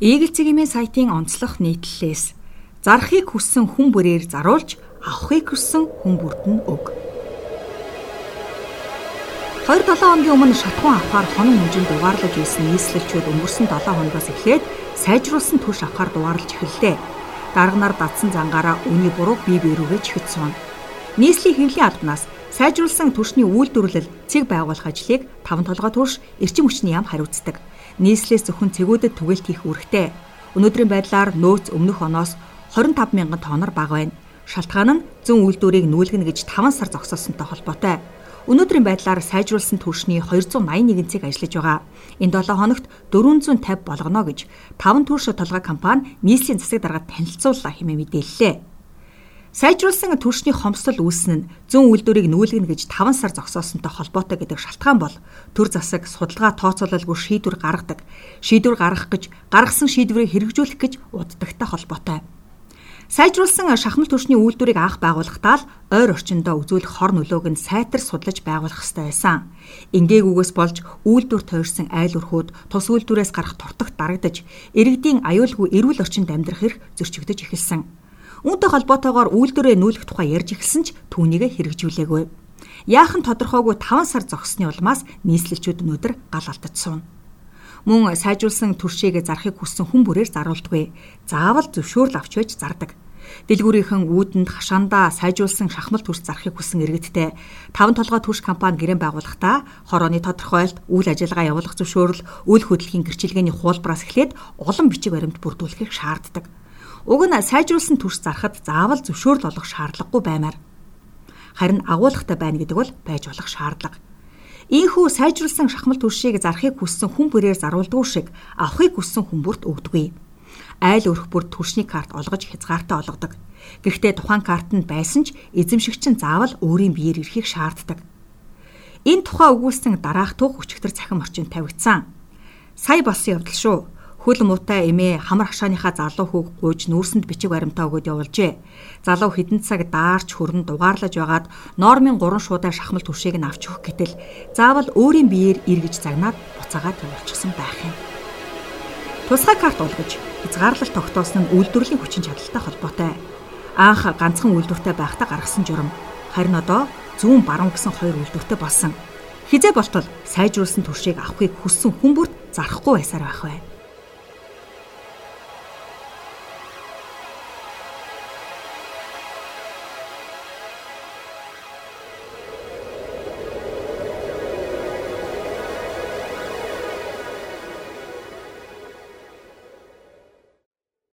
Eagle цэгийн сайтын онцлог нийтлэлээс зарахыг хүссэн хүн бүрээр заруулж авахыг хүссэн хүн бүрд нь өг. 2-7 хоногийн өмнө шатхуун авахар хоног хэмжээнд дугаарлаж байсан нийслэлчүүд өнгөрсөн 7 хоногоос эхлээд сайжруулсан түш авахар дугаарлаж эхэллээ. Дарганаар датсан зангаараа үний бурууг бие биерүүгээ чихэцсэн. Нийслэлийн хэвлийн албанаас сайжруулсан түвшний үйлдвэрлэл цэг байгуулах ажлыг таван толгой турш эрчим хүчний яам хариуцдаг нийслэлээс зөвхөн цэгүүдэд түгэлт хийх үүрэгтэй. Өнөөдрийн байдлаар нөөц өмнөх оноос 25 мянган тонноор бага байна. Шалтгаан нь зүүн үйлдвэрийг нүүлгэнэ гэж 5 сар зогсоосонтой холбоотой. Өнөөдрийн байдлаар сайжруулсан түвшний 281 цэг ажиллаж байгаа. Энэ 7 хоногт 450 болгоно гэж 5 түвш толгой компани нийслэлийн засаг даргад танилцууллаа хэмээн мэдээллээ. Сайжруулсан түвшний хомсдол үүснэ нь зүүн үйлдвэрийг нүүлгэнэ гэж 5 сар зогсоосонтой холбоотой гэдэг шалтгаан бол төр засаг судалгаа тооцоололгүй шийдвэр гаргадаг. Шийдвэр гаргах гэж гаргасан шийдвэрийг хэрэгжүүлэх гэж уддагтай холбоотой. Сайжруулсан шахмал түвшний үйлдвэрийг анх байгуулахдаа л ойр орчиндөө үзүүлэх хор нөлөөг нь сайтар судлаж байгуулах ёстой байсан. Ингээгүйгээс болж үйлдвэр тойрсон айл өрхүүд тус үйлдвэрээс гарах туртагт дарагдаж, иргэдийн аюулгүй эрүүл орчинд амьдрах эрх зөрчигдөж эхэлсэн. Үүнтэй холбоотойгоор үйлдвэрээ нүүлгэх тухай ярьж ирсэн ч түүнийгэ хэрэгжүүлээгүй. Яахан тодорхойгүй 5 сар зогссны улмаас нийслэлчүүд өнөөдөр гал алдчихсан. Мөн сайжруулсан төршийг зарахыг хүссэн хүн бүрээр заруулдаггүй. Заавал зөвшөөрөл авч байж зардаг. Дэлгүүрийнхэн үүдэнд хашаандаа сайжуулсан шахмал төрс зарахыг хүссэн иргэдтэй таван толгой төрш компани гэрэн байгуулахдаа хорооны тодорхойлт, үйл ажиллагаа явуулах зөвшөөрөл, үйл хөдлөлийн гэрчилгээний хуулбараас эхлээд улам бичиг баримт бүрдүүлэхийг шаарддаг. Уг нь сайжруулсан төрс зарахад заавал зөвшөөрөл олох шаардлагагүй баймаар. Харин агуулгатай байна гэдэг бол байж болох шаардлага. Ийхүү сайжруулсан шахмал төршийг зарахыг хүссэн хүн бүрээр заруулдгүй шиг авахыг хүссэн хүн бүрт өгдөггүй. Айл өрх бүр төршний карт олгож хязгаартай олгодог. Гэхдээ тухайн карт нь байсан ч эзэмшигч нь заавал өөрийн биеэр ирэхийг шаарддаг. Энэ тухай өгүүлсэн дараах тух өчигдөр цахим орчинд тавигдсан. Сая болсон явдал шүү хөл муутай эмээ хамар хашааныхаа залуу хүүг гуйж нүүрсэнд бичиг баримтаа өгöd явуулжээ. Залуу хідэн цаг даарч хөрөн дугаарлаж байгаад нормын 3 шуудаа шахмал түвшийг нь авч өгөх гэтэл заавал өөрийн биеэр эргэж загнаад буцаагаад явуулчихсан байх юм. Тусгай карт олгож хязгаарлалт тогтоосон нь үйлдвэрлэлийн хүчин чадалтай холбоотой. Анх ганцхан үйлдвэртэй байхдаа гаргасан журам харин одоо зүүн баруун гэсэн хоёр үйлдвэртэй болсон. Хизээ болтол сайжруулсан туршийг авахыг хүссэн хүмүүст зарахгүй байсаар байх бай.